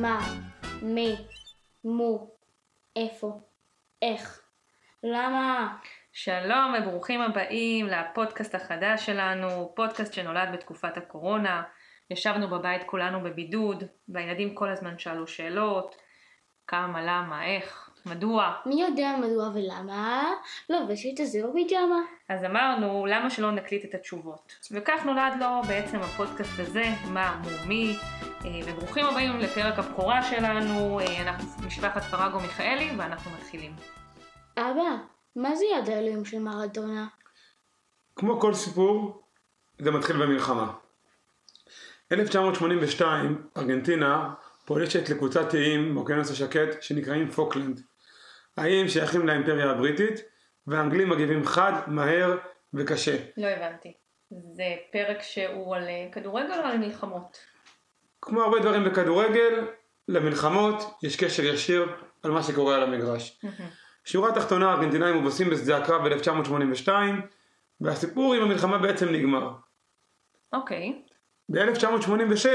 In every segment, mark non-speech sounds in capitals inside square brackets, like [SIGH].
מה, מי, מו, איפה, איך, למה? שלום וברוכים הבאים לפודקאסט החדש שלנו, פודקאסט שנולד בתקופת הקורונה. ישבנו בבית כולנו בבידוד, והילדים כל הזמן שאלו שאלות, כמה, למה, איך, מדוע. מי יודע מדוע ולמה? לובשת את זה בפיג'מה. אז אמרנו, למה שלא נקליט את התשובות? וכך נולד לו בעצם הפודקאסט הזה, מה, מו, מי, אה, וברוכים הבאים לפרק הבכורה שלנו, אה, אנחנו משפחת פרגו מיכאלי, ואנחנו מתחילים. אבא, מה זה יד האלוהים של מרדונה? כמו כל סיפור, זה מתחיל במלחמה. 1982, ארגנטינה פולשת לקבוצת איים באוקיינוס השקט שנקראים פוקלנד. האיים שייכים לאימפריה הבריטית, והאנגלים מגיבים חד, מהר וקשה. לא הבנתי. זה פרק שהוא על אה, כדורגל או על מלחמות? כמו הרבה דברים בכדורגל, למלחמות יש קשר ישיר על מה שקורה על המגרש. שורה תחתונה, הארגנטינאים מובסים בשדה הקרב ב-1982, והסיפור עם המלחמה בעצם נגמר. אוקיי. ב-1986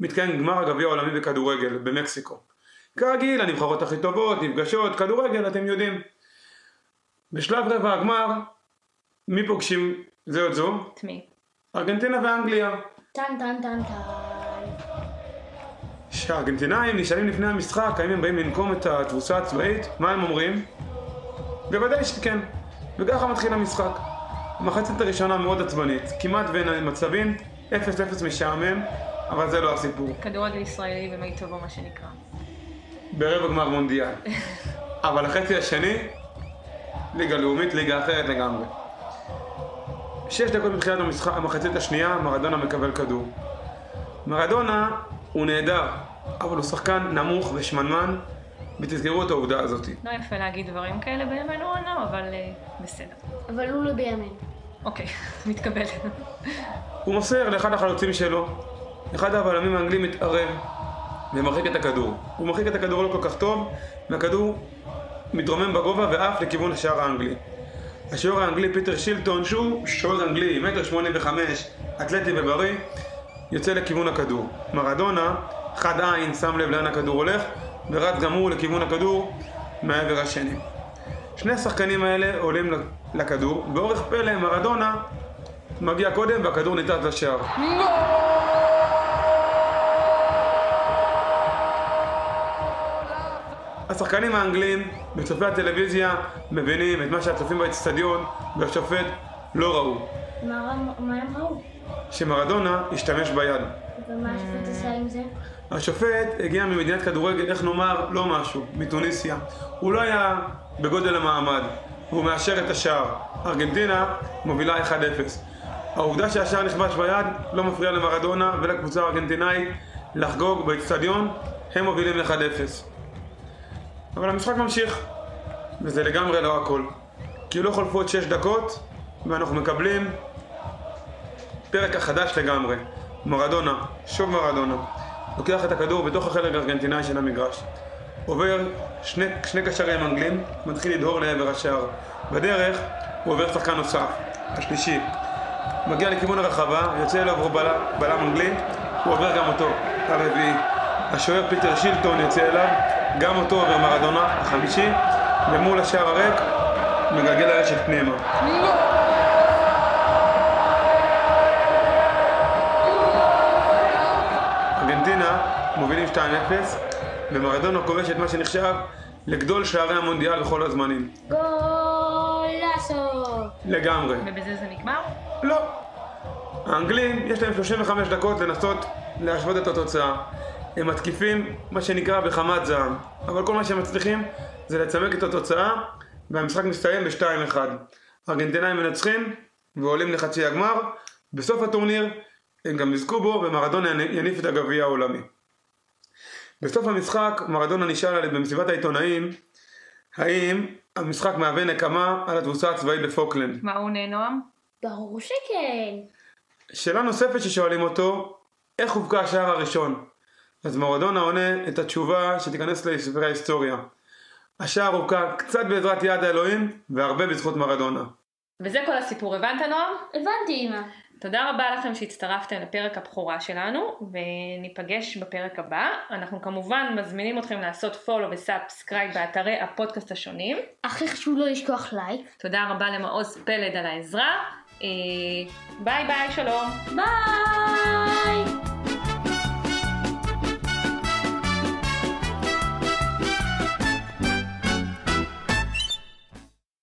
מתקיים גמר הגביע העולמי בכדורגל במקסיקו. כרגיל, הנבחרות הכי טובות, נפגשות, כדורגל, אתם יודעים. בשלב רבע הגמר, מי פוגשים זה את זו? את מי? ארגנטינה ואנגליה. טן טן טן טן. כשהארגנטינאים נשאלים לפני המשחק האם הם באים לנקום את התבוסה הצבאית, מה הם אומרים? בוודאי שכן. וככה מתחיל המשחק. המחצית הראשונה מאוד עצבנית, כמעט בין מצבים, 0-0 משעמם, אבל זה לא הסיפור. כדורגל ישראלי במיטבו מה שנקרא. ברבע גמר מונדיאל. אבל החצי השני, ליגה לאומית, ליגה אחרת לגמרי. שש דקות מתחילת המשחק, המחצית השנייה, מרדונה מקבל כדור. מרדונה הוא נהדר, אבל הוא שחקן נמוך ושמנמן, ותזכרו את העובדה הזאת. לא יפה להגיד דברים כאלה בימינו אנו, אבל אה, בסדר. אבל הוא לא בימינו. אוקיי, [LAUGHS] מתקבל. הוא מוסר לאחד החלוצים שלו, אחד הבלמים האנגלים מתערב ומרחיק את הכדור. הוא מרחיק את הכדור לא כל כך טוב, והכדור מתרומם בגובה ועף לכיוון השער האנגלי. השוער האנגלי פיטר שילטון, שהוא שוער אנגלי, מטר שמונים וחמש, אתלטי ובריא, יוצא לכיוון הכדור. מרדונה, חד עין, שם לב לאן הכדור הולך, ורץ גם הוא לכיוון הכדור מהעבר השני. שני השחקנים האלה עולים לכדור, באורך פלא מרדונה מגיע קודם והכדור ניתת לשער. השחקנים האנגלים בצופי הטלוויזיה מבינים את מה שהצופים באצטדיון והשופט לא ראו, מה מה הם ראו? שמרדונה השתמש ביד. ומה השופט עשה עם זה? השופט הגיע ממדינת כדורגל, איך נאמר, לא משהו, מתוניסיה. הוא לא היה בגודל המעמד, והוא מאשר את השער. ארגנטינה מובילה 1-0. העובדה שהשער נכבש ביד לא מפריע למרדונה ולקבוצה הארגנטינאית לחגוג באצטדיון, הם מובילים 1-0. אבל המשחק ממשיך, וזה לגמרי לא הכל. לא חולפות 6 דקות, ואנחנו מקבלים פרק החדש לגמרי. מרדונה, שוב מרדונה, לוקח את הכדור בתוך החלק הארגנטינאי של המגרש. עובר שני, שני קשרים אנגלים, מתחיל לדהור לעבר השער. בדרך הוא עובר שחקן נוסף, השלישי. מגיע לכיוון הרחבה, יוצא אליו בלם, בלם אנגלי, הוא עובר גם אותו, הרביעי. השוער פיטר שילטון יוצא אליו, גם אותו עובר מרדונה, החמישי, ומול השער הריק, מגלגל הרשת פנימה. ארגנטינה מובילים 2-0, ומרדונה כובש את מה שנחשב לגדול שערי המונדיאל בכל הזמנים. גולאסו! לגמרי. ובזה זה נגמר? לא. האנגלים, יש להם 35 דקות לנסות להשוות את התוצאה. הם מתקיפים, מה שנקרא, בחמת זעם. אבל כל מה שהם מצליחים זה לצמק את התוצאה, והמשחק מסתיים ב-2-1. הארגנטינאים מנצחים ועולים לחצי הגמר. בסוף הטורניר הם גם יזכו בו, ומרדונה יניף את הגביע העולמי. בסוף המשחק מרדונה נשאל במסיבת העיתונאים האם המשחק מהווה נקמה על התבוסה הצבאית בפוקלנד. מה הוא עונה נועם? ברור שכן. שאלה נוספת ששואלים אותו, איך הובקע השער הראשון? אז מרדונה עונה את התשובה שתיכנס לספרי ההיסטוריה. השער הובקע קצת בעזרת יד האלוהים והרבה בזכות מרדונה. וזה כל הסיפור, הבנת נועם? הבנתי אמא. תודה רבה לכם שהצטרפתם לפרק הבכורה שלנו, וניפגש בפרק הבא. אנחנו כמובן מזמינים אתכם לעשות follow ו subscribe באתרי הפודקאסט השונים. הכי חשוב לא לשכוח לייק. תודה רבה למעוז פלד על העזרה. אה, ביי ביי, שלום. ביי!